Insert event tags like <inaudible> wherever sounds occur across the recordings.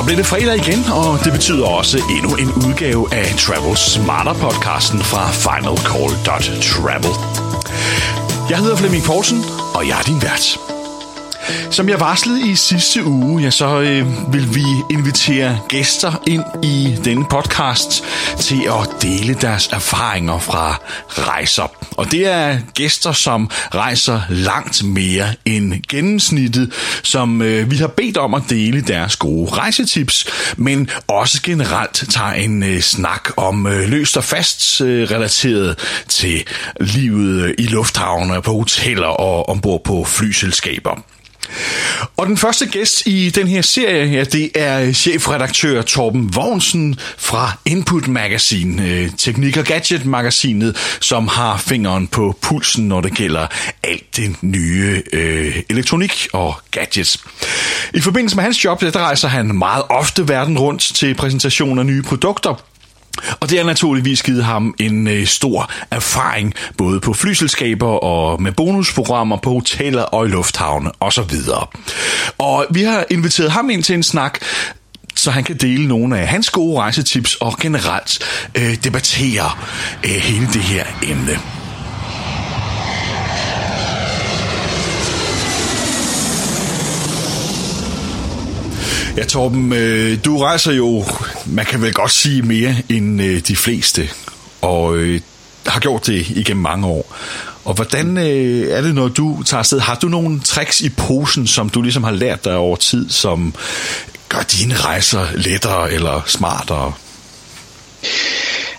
Så bliver det fredag igen, og det betyder også endnu en udgave af Travel Smarter podcasten fra finalcall.travel. Jeg hedder Flemming Poulsen, og jeg er din vært. Som jeg varslede i sidste uge, ja, så øh, vil vi invitere gæster ind i denne podcast til at dele deres erfaringer fra rejser. Og det er gæster, som rejser langt mere end gennemsnittet, som øh, vi har bedt om at dele deres gode rejsetips, men også generelt tager en øh, snak om øh, løst og fast øh, relateret til livet øh, i lufthavne, på hoteller og ombord på flyselskaber. Og den første gæst i den her serie her, det er chefredaktør Torben Vognsen fra Input Magazine, øh, Teknik og Gadget magasinet, som har fingeren på pulsen, når det gælder alt det nye øh, elektronik og gadgets. I forbindelse med hans job, der rejser han meget ofte verden rundt til præsentation af nye produkter, og det har naturligvis givet ham en øh, stor erfaring, både på flyselskaber og med bonusprogrammer på hoteller og i lufthavne osv. Og vi har inviteret ham ind til en snak, så han kan dele nogle af hans gode rejsetips og generelt øh, debattere øh, hele det her emne. Ja, Torben, øh, du rejser jo, man kan vel godt sige, mere end øh, de fleste, og øh, har gjort det igennem mange år. Og hvordan øh, er det, når du tager afsted? Har du nogle tricks i posen, som du ligesom har lært dig over tid, som gør dine rejser lettere eller smartere?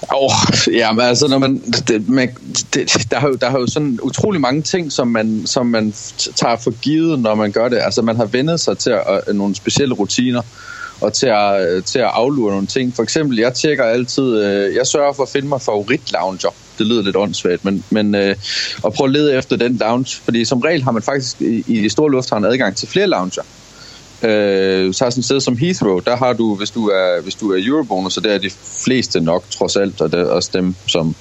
Åh, oh, ja, men altså, når man, det, man det, der, har jo, der har jo sådan utrolig mange ting, som man, som man tager for givet, når man gør det. Altså, man har vendet sig til at, øh, nogle specielle rutiner, og til at, øh, til at aflure nogle ting. For eksempel, jeg tjekker altid, øh, jeg sørger for at finde mig favorit-lounger. Det lyder lidt åndssvagt, men, men øh, at prøve at lede efter den lounge, fordi som regel har man faktisk i, i de store lufthavne adgang til flere lounger. Øh, så har sådan et sted som Heathrow, der har du, hvis du er, hvis du er Eurobonus, så der er de fleste nok trods alt, og det er også dem, som,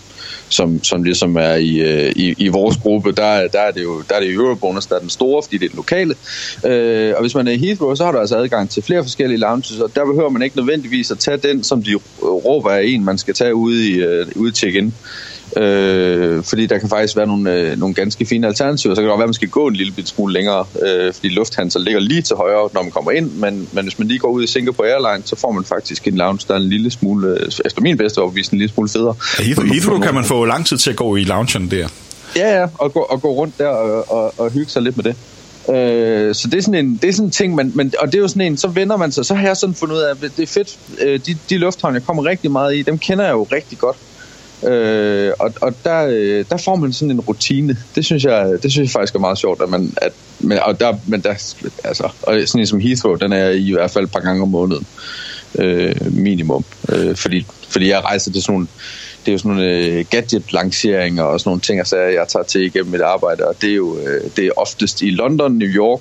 som, som ligesom er i, øh, i, i vores gruppe, der, der er det jo der er det Eurobonus, der er den store, fordi det er den lokale. Øh, og hvis man er i Heathrow, så har du altså adgang til flere forskellige lounges, og der behøver man ikke nødvendigvis at tage den, som de råber af en, man skal tage ude i, uh, ude check-in. Øh, fordi der kan faktisk være nogle, øh, nogle ganske fine alternativer. Så kan det godt være, at man skal gå en lille smule længere, øh, fordi Lufthansa ligger lige til højre, når man kommer ind. Men, men hvis man lige går ud i Singapore Airlines, så får man faktisk en lounge, der er en lille smule, øh, efter min bedste overbevisning, en lille smule federe. Ja, Heathrow kan man få lang tid til at gå i loungen der. Ja, ja, og gå, og gå rundt der og, og, og hygge sig lidt med det. Øh, så det er sådan en, det er sådan en ting, man, man, og det er jo sådan en, så vender man sig, så har jeg sådan fundet ud af, at det er fedt, øh, de, de lufthavne, jeg kommer rigtig meget i, dem kender jeg jo rigtig godt. Øh, og og der, øh, der får man sådan en rutine. Det synes jeg, det synes jeg faktisk er meget sjovt, at man, at, men, og der, men der, altså, og sådan en som Heathrow, den er i hvert fald et par gange om måneden øh, minimum. Øh, fordi, fordi jeg rejser til sådan nogle, det er jo sådan nogle øh, gadget-lanceringer og sådan nogle ting, altså, jeg tager til igennem mit arbejde, og det er jo øh, det er oftest i London, New York,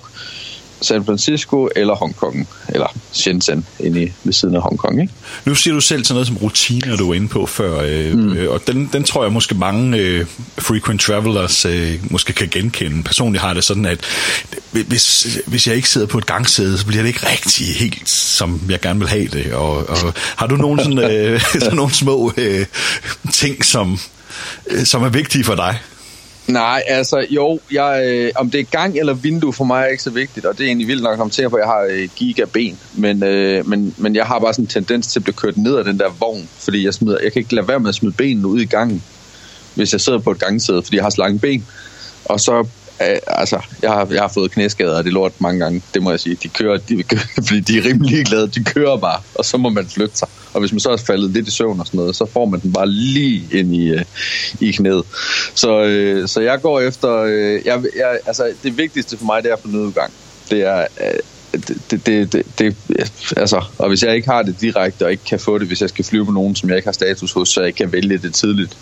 San Francisco eller Hongkong, eller Shenzhen inde i, ved siden af Hongkong. Ikke? Nu siger du selv til noget som rutiner, du var inde på før, øh, mm. øh, og den, den tror jeg måske mange øh, frequent travelers øh, måske kan genkende. Personligt har det sådan, at hvis, hvis jeg ikke sidder på et gangsæde, så bliver det ikke rigtig helt, som jeg gerne vil have det. Og, og har du nogle, sådan, øh, <laughs> sådan nogle små øh, ting, som, øh, som er vigtige for dig? Nej, altså jo, jeg, øh, om det er gang eller vindue for mig er ikke så vigtigt, og det er egentlig vildt nok at komme til, for jeg har øh, gigaben, men, øh, men, men jeg har bare sådan en tendens til at blive kørt ned af den der vogn, fordi jeg, smider, jeg kan ikke lade være med at smide benene ud i gangen, hvis jeg sidder på et gangsæde, fordi jeg har så lange ben. Og så Øh, altså, jeg har, jeg har fået knæskader af det lort mange gange, det må jeg sige. De kører, de, <laughs> fordi de er rimelig glade, de kører bare, og så må man flytte sig. Og hvis man så er faldet lidt i søvn og sådan noget, så får man den bare lige ind i, øh, i knæet. Så, øh, så jeg går efter, øh, jeg, jeg, altså det vigtigste for mig, det er at få nødudgang. Det er, øh, det, det, det, det, altså, og hvis jeg ikke har det direkte og ikke kan få det, hvis jeg skal flyve med nogen, som jeg ikke har status hos, så jeg kan vælge det tidligt,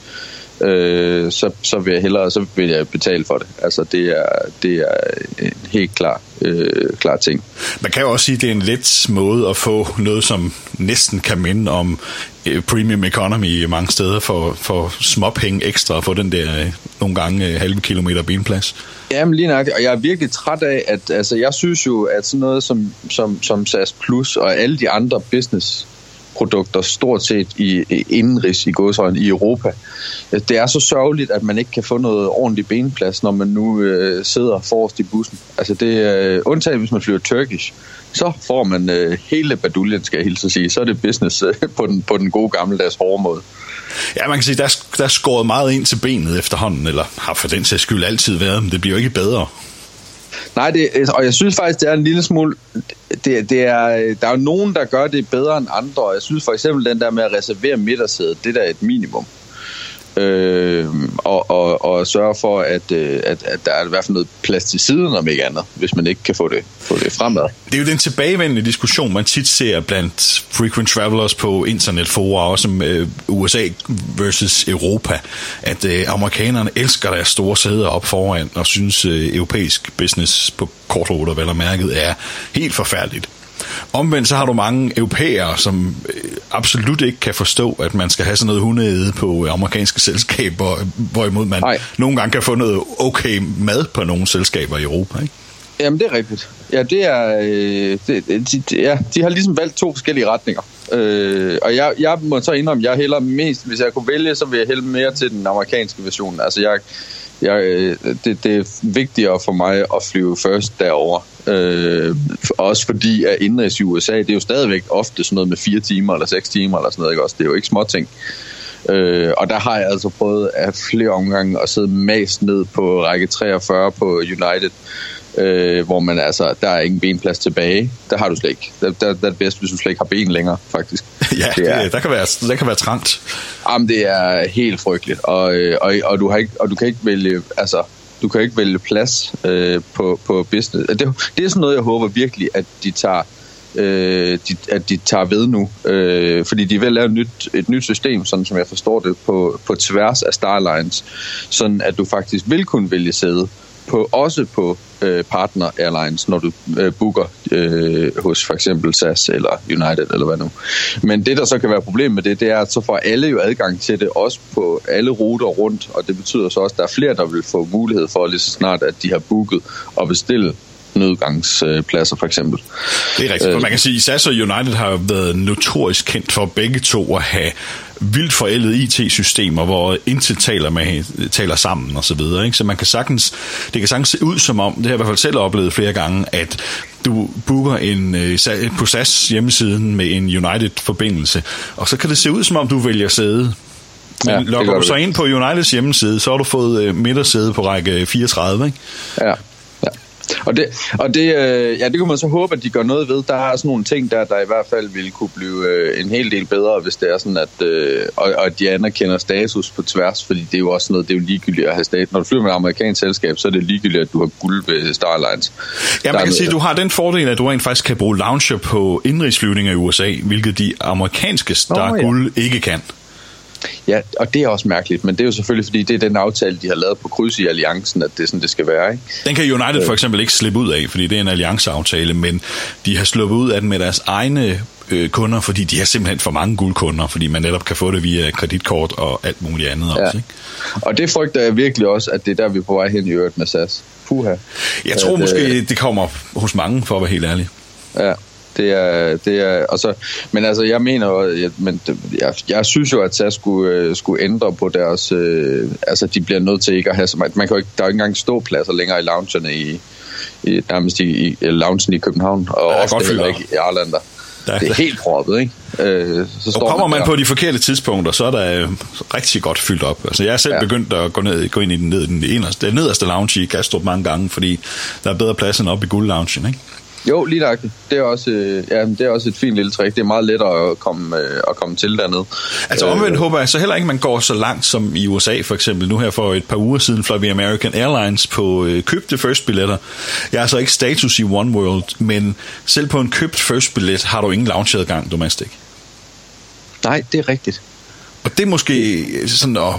øh, så, så vil jeg hellere så vil jeg betale for det. Altså det er, det er en helt klar øh, klar ting. Man kan jo også sige, at det er en let måde at få noget, som næsten kan minde om øh, premium economy mange steder for, for småpenge ekstra for den der øh, nogle gange øh, halve kilometer benplads. Jamen lige nok, og jeg er virkelig træt af, at altså, jeg synes jo, at sådan noget som, som, som SAS Plus og alle de andre business produkter stort set i, i indenrigs i godsøjen i Europa. Det er så sørgeligt, at man ikke kan få noget ordentlig benplads, når man nu øh, sidder forrest i bussen. Altså det er øh, undtaget, hvis man flyver Turkish. Så får man øh, hele baduljen, skal jeg hilse sige. Så er det business øh, på, den, på den gode gammeldags hårde måde. Ja, man kan sige, der, der er skåret meget ind til benet efterhånden, eller har for den sags skyld altid været, men det bliver jo ikke bedre. Nej, det, øh, og jeg synes faktisk, det er en lille smule... Det, det er, øh, der er jo nogen, der gør det bedre end andre, og jeg synes for eksempel den der med at reservere midtersædet, det der er et minimum øh, og, og, og sørge for, at, øh, at, at der er i hvert fald noget plads til siden, om ikke andet, hvis man ikke kan få det, få det fremad. Det er jo den tilbagevendende diskussion, man tit ser blandt frequent travelers på internetfora, også med øh, USA versus Europa, at øh, amerikanerne elsker deres store sæder op foran, og synes øh, europæisk business på kortruter, vel og mærket, er helt forfærdeligt. Omvendt så har du mange europæere, som øh, absolut ikke kan forstå, at man skal have sådan noget hundeæde på øh, amerikanske selskaber, hvorimod man Ej. nogle gange kan få noget okay mad på nogle selskaber i Europa, ikke? Jamen, det er rigtigt. Ja, det er... Øh, det, de, ja, de har ligesom valgt to forskellige retninger. Øh, og jeg, jeg må så indrømme, jeg hælder mest... Hvis jeg kunne vælge, så vil jeg hælde mere til den amerikanske version. Altså, jeg, jeg, det, det er vigtigere for mig at flyve først derover Øh, også fordi, at indrigs i USA, det er jo stadigvæk ofte sådan noget med fire timer eller seks timer eller sådan noget, ikke også? Det er jo ikke småting. Øh, og der har jeg altså prøvet at flere omgange at sidde mast ned på række 43 på United, øh, hvor man altså, der er ingen benplads tilbage. Der har du slet ikke. Der, der, der er det bedst, hvis du slet ikke har ben længere, faktisk. <laughs> ja, det er, det, der, kan være, der kan være trangt. Jamen, det er helt frygteligt. Og, øh, og, og, du, har ikke, og du kan ikke vælge, altså, du kan ikke vælge plads øh, på, på business. Det, det er sådan noget, jeg håber virkelig, at de tager øh, de, at de tager ved nu. Øh, fordi de vil lave et nyt, et nyt system, sådan som jeg forstår det, på, på tværs af Starlines, sådan at du faktisk vil kunne vælge sæde på, også på øh, partner airlines, når du øh, booker øh, hos for eksempel SAS eller United eller hvad nu. Men det, der så kan være problem med det, det er, at så får alle jo adgang til det, også på alle ruter rundt, og det betyder så også, at der er flere, der vil få mulighed for lige så snart, at de har booket og bestilt nødgangspladser for eksempel. Det er rigtigt. Øh, man kan sige, at SAS og United har været notorisk kendt for begge to at have vildt forældede IT-systemer, hvor intet taler, med, taler sammen og så videre. Ikke? Så man kan sagtens, det kan sagtens se ud som om, det har jeg i hvert fald selv oplevet flere gange, at du booker en, øh, på SAS hjemmesiden med en United-forbindelse, og så kan det se ud som om, du vælger sæde men ja, logger du så ind på Uniteds hjemmeside, så har du fået øh, midtersæde på række 34, ikke? Ja. Og det, og det, øh, ja, det kunne man så håbe, at de gør noget ved. Der er sådan nogle ting, der, der i hvert fald ville kunne blive øh, en hel del bedre, hvis det er sådan, at, øh, og, og at de anerkender status på tværs, fordi det er jo også noget, det er jo ligegyldigt at have status. Når du flyver med et amerikansk selskab, så er det ligegyldigt, at du har guld ved Starlines. Ja, man kan sige, at du har den fordel, at du rent faktisk kan bruge launcher på indrigsflyvninger i USA, hvilket de amerikanske, der oh, ja. guld, ikke kan. Ja, og det er også mærkeligt, men det er jo selvfølgelig, fordi det er den aftale, de har lavet på kryds i alliancen, at det er sådan, det skal være. Ikke? Den kan United for eksempel ikke slippe ud af, fordi det er en allianceaftale, men de har sluppet ud af den med deres egne øh, kunder, fordi de har simpelthen for mange guldkunder, fordi man netop kan få det via kreditkort og alt muligt andet ja. også. Ikke? Og det frygter jeg virkelig også, at det er der, vi er på vej hen i øvrigt med SAS. Puha. Jeg tror at, måske, øh, det kommer hos mange, for at være helt ærlig. Ja, det er, det er, altså, men altså, jeg mener jeg, men jeg, jeg synes jo, at SAS skulle, øh, skulle ændre på deres, øh, altså, de bliver nødt til ikke at have så meget, man kan jo ikke, der er jo ikke engang ståpladser længere i loungerne i, i nærmest i, i loungen i København, og ja, ofte heller ikke i Arlander. Der, det er helt proppet, ikke? Øh, så står kommer man, man på de forkerte tidspunkter, så er der øh, rigtig godt fyldt op. Altså, jeg er selv ja. begyndt at gå, ned, gå ind i den, ned, den, nederste, den nederste lounge i Kastrup mange gange, fordi der er bedre plads end op i guldloungen, ikke? Jo, lige nok. Det er også, øh, ja, det er også et fint lille trick. Det er meget lettere at komme, øh, at komme til dernede. Altså omvendt øh, håber jeg så heller ikke, man går så langt som i USA for eksempel. Nu her for et par uger siden fløj vi American Airlines på øh, købte first billetter. Jeg har så ikke status i One World, men selv på en købt first billet har du ingen loungeadgang domestic. Nej, det er rigtigt. Og det er måske sådan at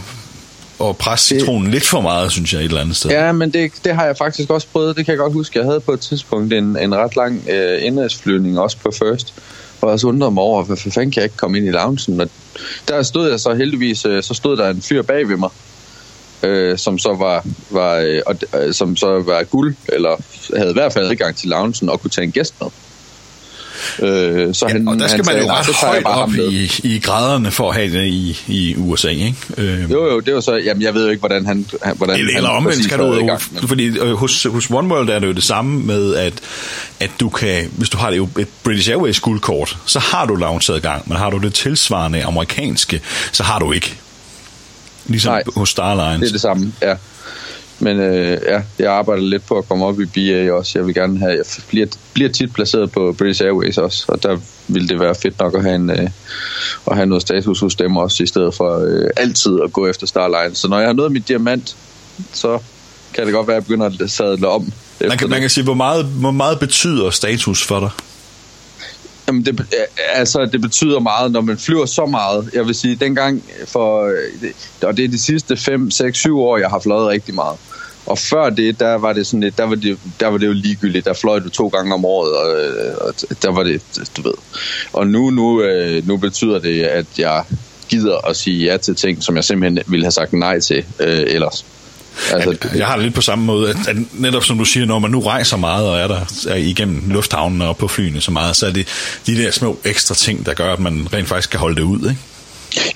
at presse citronen det, lidt for meget, synes jeg, et eller andet sted. Ja, men det, det har jeg faktisk også prøvet. Det kan jeg godt huske. Jeg havde på et tidspunkt en, en ret lang øh, indrigsflyvning, også på First, hvor jeg så undrede mig over, hvorfor fanden kan jeg ikke komme ind i loungen? Og der stod jeg så heldigvis, øh, så stod der en fyr bag ved mig, øh, som så var, var øh, og, øh, som så var guld, eller havde i hvert fald adgang til loungen og kunne tage en gæst med. Øh, så ja, han, og der skal han man jo ret højt op i, i graderne for at have det i, i USA, ikke? Øh, jo, jo, det var så... Jamen, jeg ved jo ikke, hvordan han... Hvordan eller, eller omvendt skal du jo... Gang, men... Fordi øh, hos, hos OneWorld er det jo det samme med, at, at du kan... Hvis du har det jo et British Airways guldkort, så har du loungeadgang, men har du det tilsvarende amerikanske, så har du ikke. Ligesom Nej, hos Starlines. det er det samme, ja. Men øh, ja, jeg arbejder lidt på at komme op i BA også. Jeg vil gerne have, jeg bliver, bliver tit placeret på British Airways også, og der vil det være fedt nok at have, en, øh, at have noget status hos dem også, i stedet for øh, altid at gå efter Starline. Så når jeg har noget af mit diamant, så kan det godt være, at jeg begynder at sadle om. Man kan, man kan sige, hvor meget, hvor meget betyder status for dig? Jamen det, altså, det betyder meget, når man flyver så meget. Jeg vil sige, dengang for, og det er de sidste 5, 6, 7 år, jeg har fløjet rigtig meget. Og før det, der var det sådan lidt, der var det, der var det jo ligegyldigt. Der fløj du to gange om året, og, og der var det, du ved. Og nu, nu, øh, nu betyder det, at jeg gider at sige ja til ting, som jeg simpelthen ville have sagt nej til øh, ellers. Altså, jeg har det lidt på samme måde, at, at netop som du siger, når man nu rejser meget og er der er igennem lufthavnen og på flyene så meget, så er det de der små ekstra ting, der gør, at man rent faktisk kan holde det ud, ikke?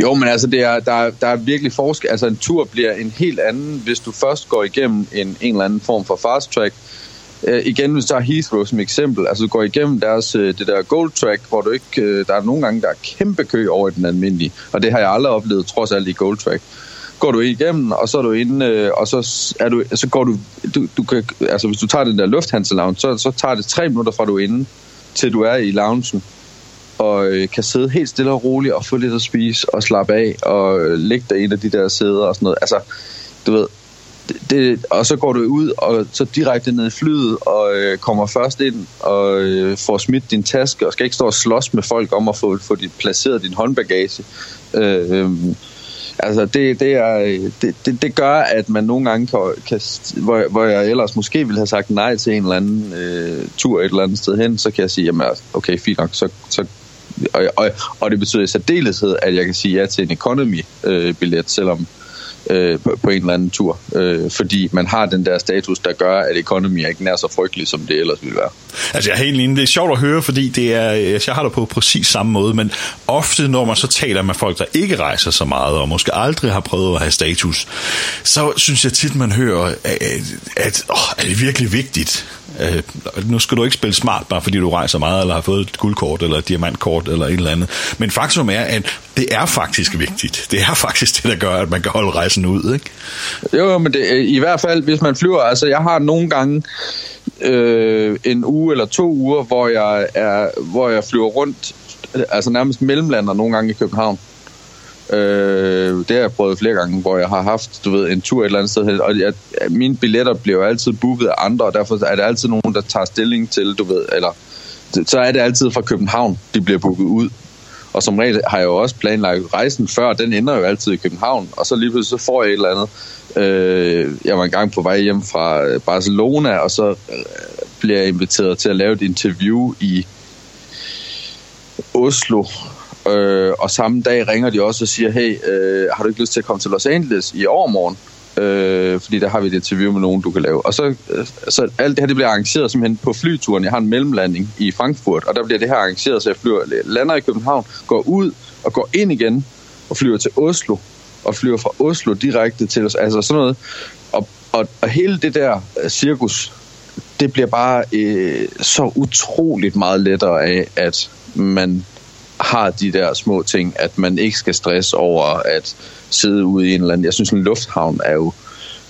Jo, men altså, det er, der, der er virkelig forskel. Altså, en tur bliver en helt anden, hvis du først går igennem en, en eller anden form for fast track. Øh, igen, hvis du tager Heathrow som eksempel, altså du går igennem deres, øh, det der gold track, hvor du ikke, øh, der er nogle gange, der er kæmpe kø over i den almindelige, og det har jeg aldrig oplevet, trods alt i gold track går du igennem, og så er du inde, øh, og så, er du, så går du, du, du kan, altså hvis du tager den der lufthansa lounge, så, så tager det tre minutter fra du er inde, til du er i loungen, og øh, kan sidde helt stille og roligt og få lidt at spise og slappe af og øh, ligge der i en af de der sæder og sådan noget. Altså, du ved, det, det, og så går du ud og så direkte ned i flyet og øh, kommer først ind og øh, får smidt din taske og skal ikke stå og slås med folk om at få, få dit, placeret din håndbagage. Øh, øh, Altså, det, det, er, øh, det, det, det gør, at man nogle gange kan, kan hvor, hvor jeg ellers måske ville have sagt nej til en eller anden øh, tur et eller andet sted hen, så kan jeg sige, jamen altså, okay, fint nok, så, så og, og, og det betyder i særdeleshed, at jeg kan sige ja til en economy-billet, selvom øh, på, på en eller anden tur, øh, fordi man har den der status, der gør, at economy er ikke nær så frygtelig, som det ellers ville være. Altså jeg er helt enig, det er sjovt at høre, fordi det er, altså, jeg har det på præcis samme måde, men ofte når man så taler med folk, der ikke rejser så meget, og måske aldrig har prøvet at have status, så synes jeg tit, man hører, at, at åh, er det virkelig vigtigt? Øh, nu skal du ikke spille smart, bare fordi du rejser meget, eller har fået et guldkort, eller et diamantkort, eller et eller andet. Men faktum er, at det er faktisk vigtigt. Det er faktisk det, der gør, at man kan holde rejsen ud, ikke? Jo, men det, i hvert fald, hvis man flyver, altså jeg har nogle gange øh, en uge eller to uger, hvor jeg, er, hvor jeg flyver rundt, altså nærmest mellemlander nogle gange i København. Øh, det har jeg prøvet flere gange, hvor jeg har haft, du ved, en tur et eller andet sted, og jeg, mine billetter bliver altid booket af andre, og derfor er det altid nogen, der tager stilling til, du ved, eller så er det altid fra København, de bliver booket ud. Og som regel har jeg jo også planlagt rejsen før, den ender jo altid i København, og så lige pludselig så får jeg et eller andet. Øh, jeg var engang på vej hjem fra øh, Barcelona, og så øh, bliver jeg inviteret til at lave et interview i Oslo, Øh, og samme dag ringer de også og siger, hey, øh, har du ikke lyst til at komme til Los Angeles i overmorgen? Øh, fordi der har vi et interview med nogen, du kan lave. Og så, øh, så alt det her det bliver arrangeret simpelthen på flyturen. Jeg har en mellemlanding i Frankfurt, og der bliver det her arrangeret, så jeg flyver, lander i København, går ud og går ind igen og flyver til Oslo, og flyver fra Oslo direkte til os. Altså sådan noget. Og, og, og hele det der øh, cirkus, det bliver bare øh, så utroligt meget lettere af, at man har de der små ting, at man ikke skal stresse over at sidde ude i en eller anden... Jeg synes, en lufthavn er jo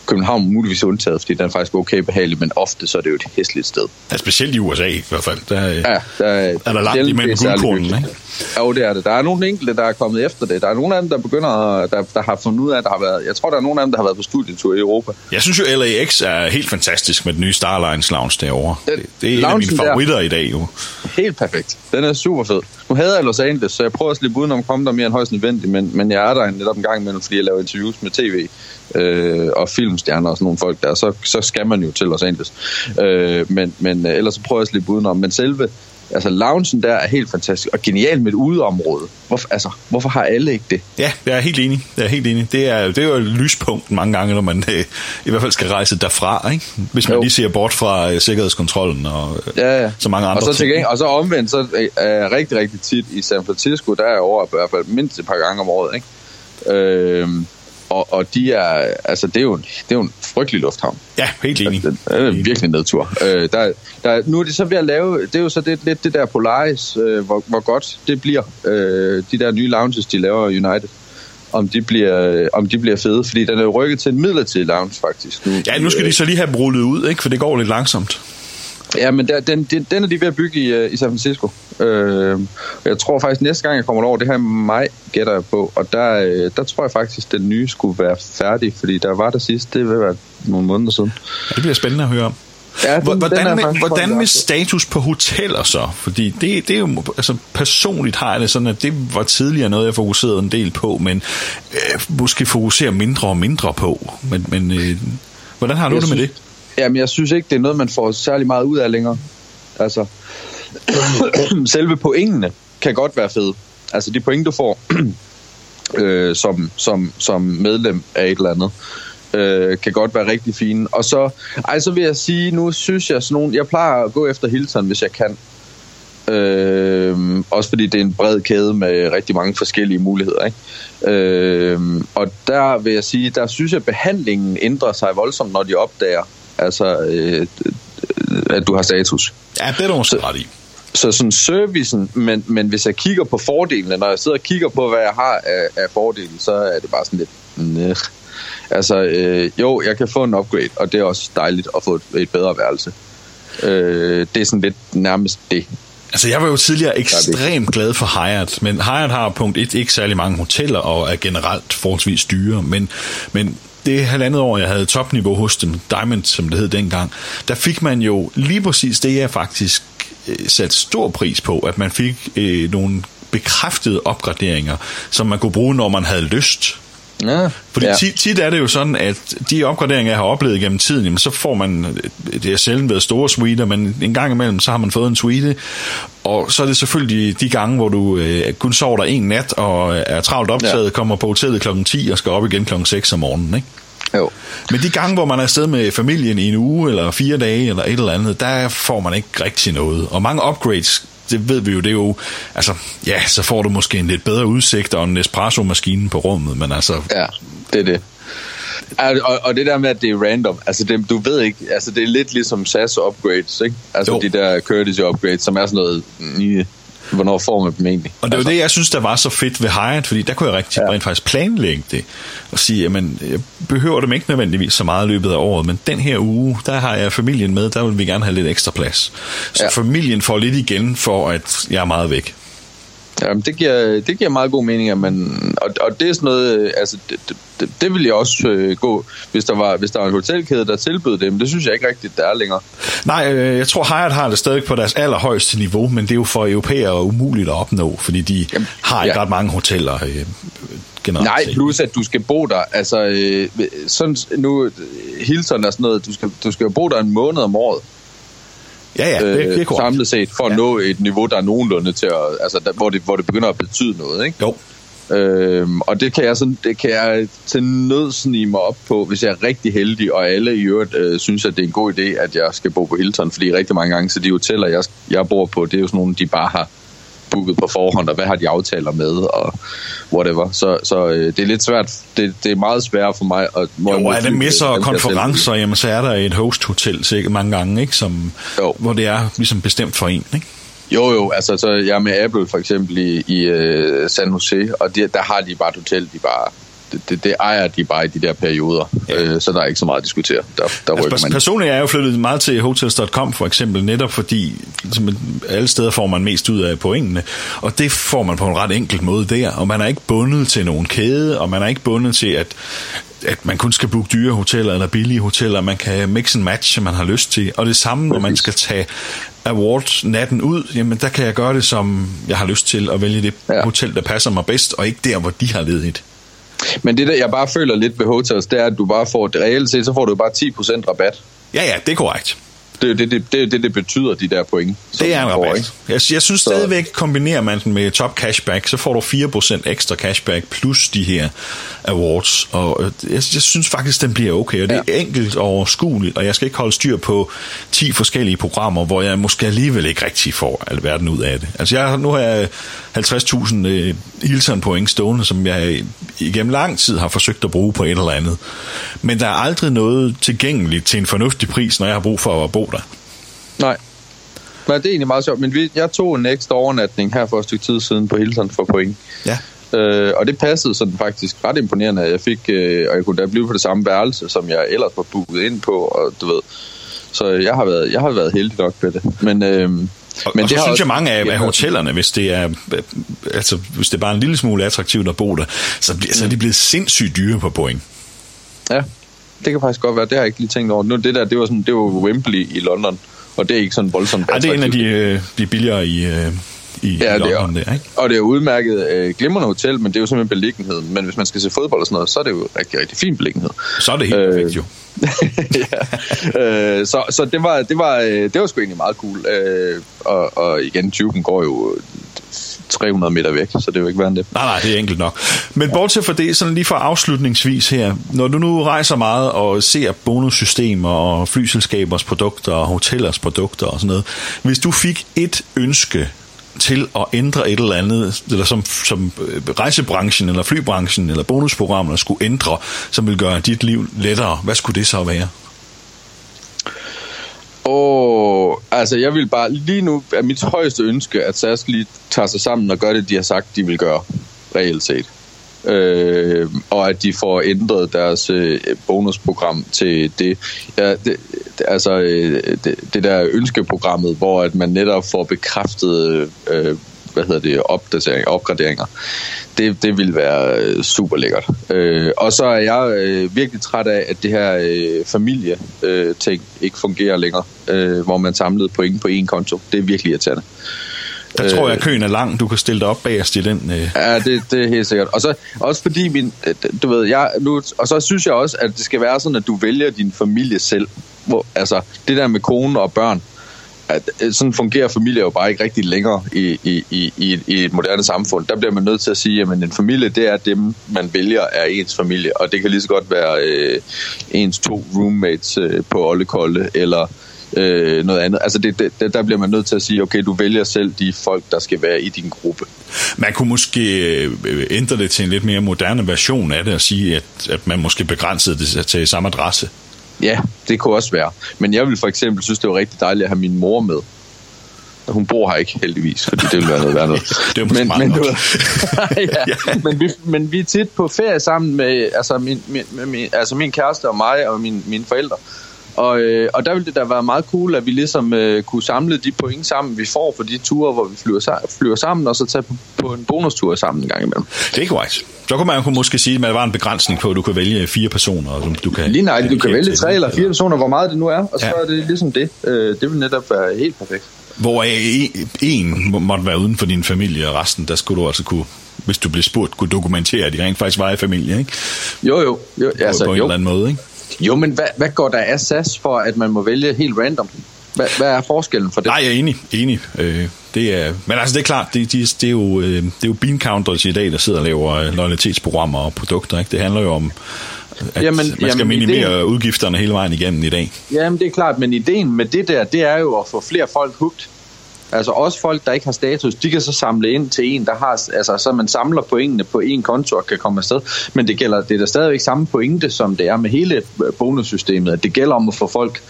København muligvis undtaget, fordi den er faktisk okay behagelig, men ofte så er det jo et hæsligt sted. Ja, specielt i USA i hvert fald. Der, ja, der er, er der langt imellem guldkronen, ikke? Jo, det er det. Der er nogle enkelte, der er kommet efter det. Der er nogle af dem, der begynder, der, der har fundet ud af, at der har været... Jeg tror, der er nogle af dem, der har været på studietur i Europa. Jeg synes jo, LAX er helt fantastisk med den nye Starlines Lounge derovre. Den, det, det er en af mine favoritter der, i dag, jo. Helt perfekt. Den er super fed. Nu havde jeg Los Angeles, så jeg prøver at slippe udenom at komme der mere end højst nødvendigt, men, men jeg er der netop en gang imellem, fordi jeg laver interviews med tv øh, og filmstjerner og sådan nogle folk der, så, så skal man jo til Los Angeles. Øh, men, men øh, ellers så prøver jeg at slippe udenom. Men selve Altså, loungen der er helt fantastisk, og genial med et udeområde. Hvorfor, altså, hvorfor har alle ikke det? Ja, jeg er helt enig. Jeg er helt enig. Det er, det er jo et lyspunkt mange gange, når man øh, i hvert fald skal rejse derfra, ikke? Hvis man jo. lige ser bort fra øh, sikkerhedskontrollen og øh, ja, ja. så mange andre og så, ting. og så omvendt, så er jeg rigtig, rigtig tit i San Francisco, der er jeg over i hvert fald mindst et par gange om året, ikke? Øh, og, og de er, altså, det er, jo en, det er jo en frygtelig lufthavn. Ja, helt enig. Det er virkelig nedtur. Øh, der, der, nu er det så ved at lave, det er jo så det, lidt det der Polaris, øh, hvor, hvor godt det bliver. Øh, de der nye lounges, de laver United om de bliver, om de bliver fede, fordi den er jo rykket til en midlertidig lounge faktisk. Nu, ja, nu skal de så lige have rullet ud, ikke? for det går lidt langsomt. Ja, men der, den, den, den er de ved at bygge i, øh, i San Francisco. Øh, jeg tror faktisk, næste gang jeg kommer over, det her maj, gætter jeg på, og der, øh, der tror jeg faktisk, den nye skulle være færdig, fordi der var der sidst, det vil være nogle måneder siden. Ja, det bliver spændende at høre om. Ja, den, hvordan, den med, hvordan med status på hoteller så? Fordi det, det er jo, altså personligt har jeg det sådan, at det var tidligere noget, jeg fokuserede en del på, men øh, måske fokusere mindre og mindre på. Men, men øh, hvordan har du jeg det med synes, det? Jamen, jeg synes ikke, det er noget, man får særlig meget ud af længere. Altså, <coughs> selve pointene kan godt være fede. Altså, de point, du får <clears throat> øh, som, som, som medlem af et eller andet, øh, kan godt være rigtig fine. Og så, ej, så vil jeg sige, nu synes jeg sådan nogle, jeg plejer at gå efter Hilton, hvis jeg kan. Øh, også fordi det er en bred kæde med rigtig mange forskellige muligheder. Ikke? Øh, og der vil jeg sige, der synes jeg, at behandlingen ændrer sig voldsomt, når de opdager, altså, øh, at du har status. Ja, det er du måske ret i. Så sådan servicen, men, men hvis jeg kigger på fordelene, når jeg sidder og kigger på, hvad jeg har af, af fordele, så er det bare sådan lidt... Næh. Altså, øh, jo, jeg kan få en upgrade, og det er også dejligt at få et, et bedre værelse. Øh, det er sådan lidt nærmest det. Altså, jeg var jo tidligere ekstremt glad for Hyatt, men Hyatt har punkt et ikke særlig mange hoteller og er generelt forholdsvis dyre, men, men det halvandet år, jeg havde topniveau hos dem, Diamond, som det hed dengang, der fik man jo lige præcis det, jeg faktisk øh, satte stor pris på, at man fik øh, nogle bekræftede opgraderinger, som man kunne bruge, når man havde lyst. Ja, Fordi ja. tit, tit er det jo sådan, at de opgraderinger, jeg har oplevet gennem tiden, jamen, så får man, det er sjældent været store suiter, men en gang imellem, så har man fået en suite, og så er det selvfølgelig de gange, hvor du øh, kun sover der en nat, og er travlt optaget, ja. kommer på hotellet klokken 10 og skal op igen klokken 6 om morgenen, ikke? Jo. Men de gange, hvor man er afsted med familien i en uge, eller fire dage, eller et eller andet, der får man ikke rigtig noget. Og mange upgrades det ved vi jo, det er jo, altså, ja, så får du måske en lidt bedre udsigt og en espresso-maskine på rummet, men altså... Ja, det er det. Og, og det der med, at det er random, altså det, du ved ikke, altså det er lidt ligesom SAS upgrades, ikke? Altså jo. de der courtesy upgrades, som er sådan noget hvornår får man dem egentlig? Og det var altså. det, jeg synes, der var så fedt ved Hyatt, fordi der kunne jeg rigtig ja. rent faktisk planlægge det, og sige, at jeg behøver dem ikke nødvendigvis så meget i løbet af året, men den her uge, der har jeg familien med, der vil vi gerne have lidt ekstra plads. Så ja. familien får lidt igen, for at jeg er meget væk. Jamen, det giver, det giver meget god mening, men, og, og det er sådan noget, altså, det, det, det ville jeg også øh, gå, hvis der, var, hvis der var en hotelkæde, der tilbød det, men det synes jeg ikke rigtigt, der er længere. Nej, øh, jeg tror, Hyatt har det stadig på deres allerhøjeste niveau, men det er jo for europæere umuligt at opnå, fordi de Jamen, har ikke ja. ret mange hoteller øh, generelt. Nej, plus at du skal bo der, altså, øh, sådan, nu, Hilton er sådan noget, du skal, du skal bo der en måned om året. Ja, ja, det, det er korrekt. Samlet set, for at ja. nå et niveau, der er nogenlunde til at, altså, der, hvor, det, hvor det begynder at betyde noget, ikke? Jo. Øhm, og det kan jeg sådan, det kan jeg til nød snige mig op på, hvis jeg er rigtig heldig, og alle i øvrigt øh, synes, at det er en god idé, at jeg skal bo på Hilton, fordi rigtig mange gange, så de hoteller, jeg, jeg bor på, det er jo sådan nogle, de bare har booket på forhånd, og hvad har de aftaler med, og whatever. Så, så øh, det er lidt svært, det, det er meget svært for mig. At, jo, er det messer og konferencer, jamen så er der et host-hotel sikkert mange gange, ikke? Som, jo. hvor det er ligesom bestemt for en, ikke? Jo, jo, altså så jeg er med Apple for eksempel i, i uh, San Jose, og de, der har de bare et hotel, de bare det, det, det ejer de bare i de der perioder, ja. øh, så der er ikke så meget at diskutere. Der, der altså, man. Personligt er jeg jo flyttet meget til hotels.com for eksempel, netop fordi som alle steder får man mest ud af pointene, og det får man på en ret enkel måde der, og man er ikke bundet til nogen kæde, og man er ikke bundet til, at at man kun skal booke dyre hoteller eller billige hoteller, man kan mix and match, som man har lyst til. Og det samme, når man skal tage awards natten ud, jamen der kan jeg gøre det, som jeg har lyst til, at vælge det ja. hotel, der passer mig bedst, og ikke der, hvor de har ledigt. Men det der, jeg bare føler lidt ved hotels, det er, at du bare får, det reelt set, så får du bare 10% rabat. Ja, ja, det er korrekt. Det er det, det, det, det, det betyder, de der point. Det er en får, rabat. ikke? Jeg, jeg synes Så- stadigvæk, kombinerer man den med top cashback, så får du 4% ekstra cashback plus de her awards. Og øh, jeg, jeg synes faktisk, den bliver okay, og det er ja. enkelt og overskueligt, og jeg skal ikke holde styr på 10 forskellige programmer, hvor jeg måske alligevel ikke rigtig får alverden ud af det. Altså jeg, nu har jeg 50.000 øh, Hilton point stående, som jeg igennem lang tid har forsøgt at bruge på et eller andet. Men der er aldrig noget tilgængeligt til en fornuftig pris, når jeg har brug for at bo der. Nej. Nej, det er egentlig meget sjovt. Men vi, jeg tog en ekstra overnatning her for et stykke tid siden på Hilton for point. Ja. Øh, og det passede sådan faktisk ret imponerende. Jeg fik, øh, og jeg kunne da blive på det samme værelse, som jeg ellers var booket ind på, og du ved. Så jeg har været, jeg har været heldig nok med det. Men, øh, Og, men men og så har synes også- jeg mange af, af hotellerne, hvis det er øh, altså hvis det er bare en lille smule attraktivt at bo der, så, bliver, så er de blevet sindssygt dyre på point. Ja, det kan faktisk godt være. Det har jeg ikke lige tænkt over. Nu, det der, det var, sådan, det var Wembley i London, og det er ikke sådan voldsomt Ja, det er en af de, øh, de billigere i, øh, i, Ja, i det er- London der, ikke? Og det er udmærket øh, glimrende hotel, men det er jo simpelthen beliggenheden. Men hvis man skal se fodbold og sådan noget, så er det jo rigtig, rigtig fin beliggenhed. Så er det helt Øh, perfekt jo. <laughs> ja. øh, så så det, var, det, var, øh, det var sgu egentlig meget cool. Øh, og, og igen, tuben går jo 300 meter væk, så det er jo ikke værre end det. Nej, nej, det er enkelt nok. Men bortset fra det, sådan lige for afslutningsvis her, når du nu rejser meget og ser bonussystemer og flyselskabers produkter og hotellers produkter og sådan noget, hvis du fik et ønske til at ændre et eller andet, eller som, som øh, rejsebranchen eller flybranchen eller bonusprogrammerne skulle ændre, som vil gøre dit liv lettere, hvad skulle det så være? Åh, altså jeg vil bare, lige nu er mit højeste ønske, at SAS lige tager sig sammen og gør det, de har sagt, de vil gøre, reelt set. Øh, og at de får ændret deres øh, bonusprogram til det, ja, det, det altså øh, det, det der ønskeprogrammet, hvor at man netop får bekræftet øh, hvad hedder det, opdateringer, opgraderinger. Det, det vil være øh, super lækkert. Øh, og så er jeg øh, virkelig træt af, at det her øh, familie øh, ikke fungerer længere, øh, hvor man samlede point på én konto. Det er virkelig irriterende. Der tror jeg, at køen er lang. Du kan stille dig op bagerst i den. Øh. Ja, det, det er helt sikkert. Og så også fordi min, øh, du ved, jeg nu, og så synes jeg også, at det skal være sådan, at du vælger din familie selv. Hvor, altså, det der med kone og børn, at øh, sådan fungerer familier jo bare ikke rigtig længere i, i, i, i, et- i et moderne samfund. Der bliver man nødt til at sige, at en familie, det er dem, man vælger er ens familie, og det kan lige så godt være øh, ens to roommates øh, på Ollekolde, eller øh, noget andet. Altså det, det, der bliver man nødt til at sige, okay, du vælger selv de folk, der skal være i din gruppe. Man kunne måske øh, ændre det til en lidt mere moderne version af det og sige, at, at man måske begrænsede det til samme adresse. Ja, det kunne også være. Men jeg vil for eksempel synes, det var rigtig dejligt at have min mor med. Hun bor her ikke heldigvis, fordi det ville være noget værd noget. <laughs> Det måske men, men, du, <laughs> <laughs> ja, men, vi, men vi er tit på ferie sammen med altså min, min, med min, altså min kæreste og mig og min, mine forældre. Og, øh, og der ville det da være meget cool, at vi ligesom øh, kunne samle de point sammen, vi får på de ture, hvor vi flyver, flyver sammen, og så tage på, på en bonustur sammen en gang imellem. Det er korrekt. Så kunne man kunne måske sige, at der var en begrænsning på, at du kan vælge fire personer. Som du kan Lige nej, du kan vælge tre eller fire personer, hvor meget det nu er, og så Ja. er det ligesom det. Øh, det vil netop være helt perfekt. Hvor en, en må- måtte være uden for din familie, og resten, der skulle du altså kunne, hvis du blev spurgt, kunne dokumentere, at de rent faktisk var i familie, ikke? Jo, jo. jo På, altså, på en jo. eller anden måde, ikke? Jo, men hvad, hvad går der af SAS for, at man må vælge helt random? Hvad, hvad er forskellen for det? Nej, jeg er enig. enig. Øh, det er, men altså, det er klart, det, det, det, er jo, øh, det er jo bean counters i dag, der sidder og laver øh, loyalitetsprogrammer og produkter. Ikke? Det handler jo om, at Jamen, man skal jamen, minimere ideen- udgifterne hele vejen igennem i dag. Jamen, det er klart, men ideen med det der, det er jo at få flere folk hugt. Altså også folk, der ikke har status, de kan så samle ind til en, der har, altså så man samler pointene på en konto og kan komme afsted. Men det gælder, det er da stadigvæk samme pointe, som det er med hele øh, bonussystemet. At det gælder om at få folk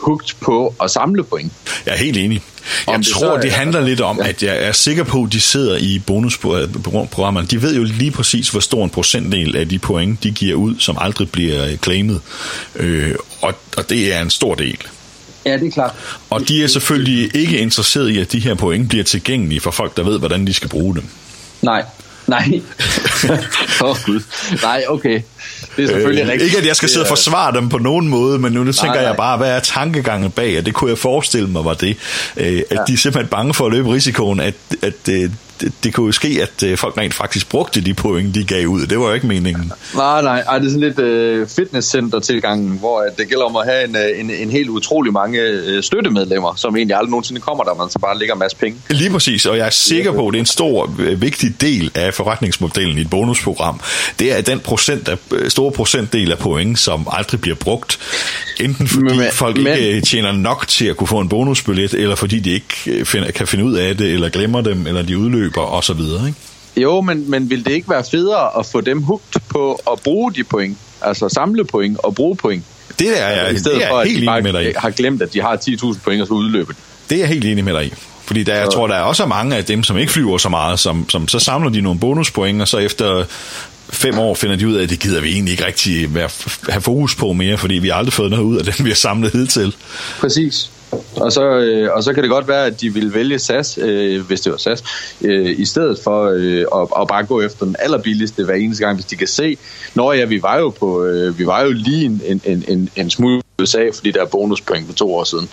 hugt på at samle point. Jeg er helt enig. Om Jeg det så tror, er- det handler lidt om, Ja. at jeg er sikker på, at de sidder i bonusprogrammerne. De ved jo lige præcis, hvor stor en procentdel af de point, de giver ud, som aldrig bliver øh, claimet. Øh, og, og det er en stor del. Ja, det er klart. Og de er selvfølgelig ikke interesseret i, at de her point bliver tilgængelige for folk, der ved, hvordan de skal bruge dem. Nej. Nej. <laughs> Åh, oh, Gud. Nej, okay. Det er selvfølgelig Øh, rigtigt. ikke at jeg skal sidde og forsvare dem på nogen måde, men nu tænker Nej, jeg nej. bare, hvad er tankegangen bag, og det kunne jeg forestille mig var det, øh, at Ja. de er simpelthen bange for at løbe risikoen, at, at øh, det, det kunne jo ske, at øh, folk rent faktisk brugte de point, de gav ud. Det var jo ikke meningen. Nej, nej, ej, det er sådan lidt øh, fitnesscenter-tilgangen, hvor at det gælder om at have en, øh, en, en helt utrolig mange øh, støttemedlemmer, som egentlig aldrig nogensinde kommer der, man så bare ligger en masse penge. Lige præcis, og jeg er sikker på, at det er en stor, øh, vigtig del af forretningsmodellen i et bonusprogram. Det er den procent af, store procentdel af point, som aldrig bliver brugt. Enten fordi men, folk men, ikke tjener nok til at kunne få en bonusbillet, eller fordi de ikke finder, kan finde ud af det, eller glemmer dem, eller de udløber osv., ikke? Jo, men, men vil det ikke være federe at få dem hugt på at bruge de point? Altså samle point og bruge point? Det er jeg, I stedet det er for, at helt de bare med dig i. har glemt, at de har 10.000 point og så udløbe det. er jeg helt enig med dig i. Fordi der, jeg tror, der er også mange af dem, som ikke flyver så meget, som, som så samler de nogle bonuspoint, og så efter fem år finder de ud af, at det gider vi egentlig ikke rigtig være, have fokus på mere, fordi vi har aldrig fået noget ud af det, vi har samlet hidtil. Præcis. Og så, øh, og så kan det godt være, at de vil vælge SAS, øh, hvis det var SAS, øh, i stedet for øh, at, at bare gå efter den allerbilligste hver eneste gang, hvis de kan se, når ja, vi var jo, på, øh, vi var jo lige en, en, en, en smule USA, fordi der er bonuspoint for to år siden.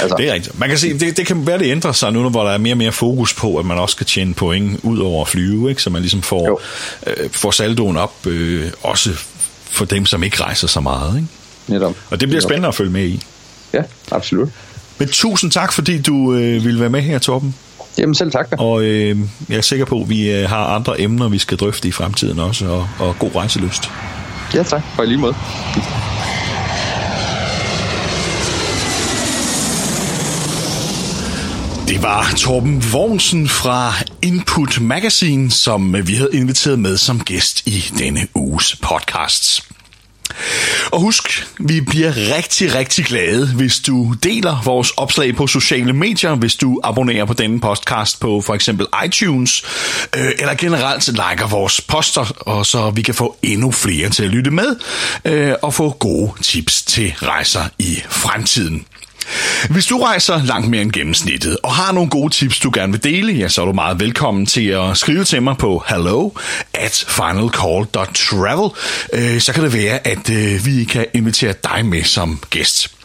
Altså. Det er rigtigt. Man kan se, det, det kan være, det ændrer sig nu, hvor der er mere og mere fokus på, at man også skal tjene point ud over at flyve, ikke? så man ligesom får, øh, får saldoen op, øh, også for dem, som ikke rejser så meget. Ikke? Netop. Og det bliver spændende at følge med i. Ja, absolut. Men tusind tak, fordi du øh, ville være med her, Torben. Jamen selv tak. Da. Og øh, jeg er sikker på, at vi øh, har andre emner, vi skal drøfte i fremtiden også, og, og god rejseløst. Ja tak, på lige måde. Det var Torben Vognsen fra Input Magazine, som vi havde inviteret med som gæst i denne uges podcasts. Og husk, vi bliver rigtig, rigtig glade, hvis du deler vores opslag på sociale medier, hvis du abonnerer på denne podcast på for eksempel iTunes, øh, eller generelt liker vores poster, og så vi kan få endnu flere til at lytte med, øh, og få gode tips til rejser i fremtiden. Hvis du rejser langt mere end gennemsnittet, og har nogle gode tips, du gerne vil dele, ja, så er du meget velkommen til at skrive til mig på hello at finalcall.travel. Øh, så kan det være, at øh, vi kan invitere dig med som gæst.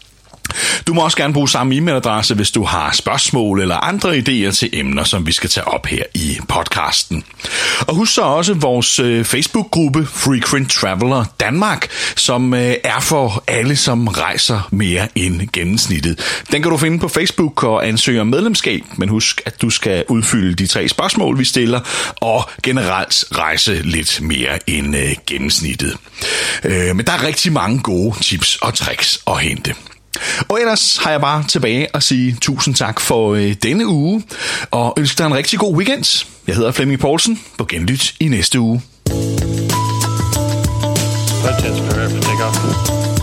Du må også gerne bruge samme e-mailadresse, hvis du har spørgsmål eller andre idéer til emner, som vi skal tage op her i podcasten. Og husk så også vores øh, Facebook-gruppe Frequent Traveler Danmark, som øh, er for alle, som rejser mere end gennemsnittet. Den kan du finde på Facebook og ansøge om medlemskab, men husk, at du skal udfylde de tre spørgsmål, vi stiller, og generelt rejse lidt mere end øh, gennemsnittet. Men der er rigtig mange gode tips og tricks at hente. Og ellers har jeg bare tilbage at sige tusind tak for øh, denne uge, og ønsker dig en rigtig god weekend. Jeg hedder Flemming Poulsen. På genlyt i næste uge. Take off.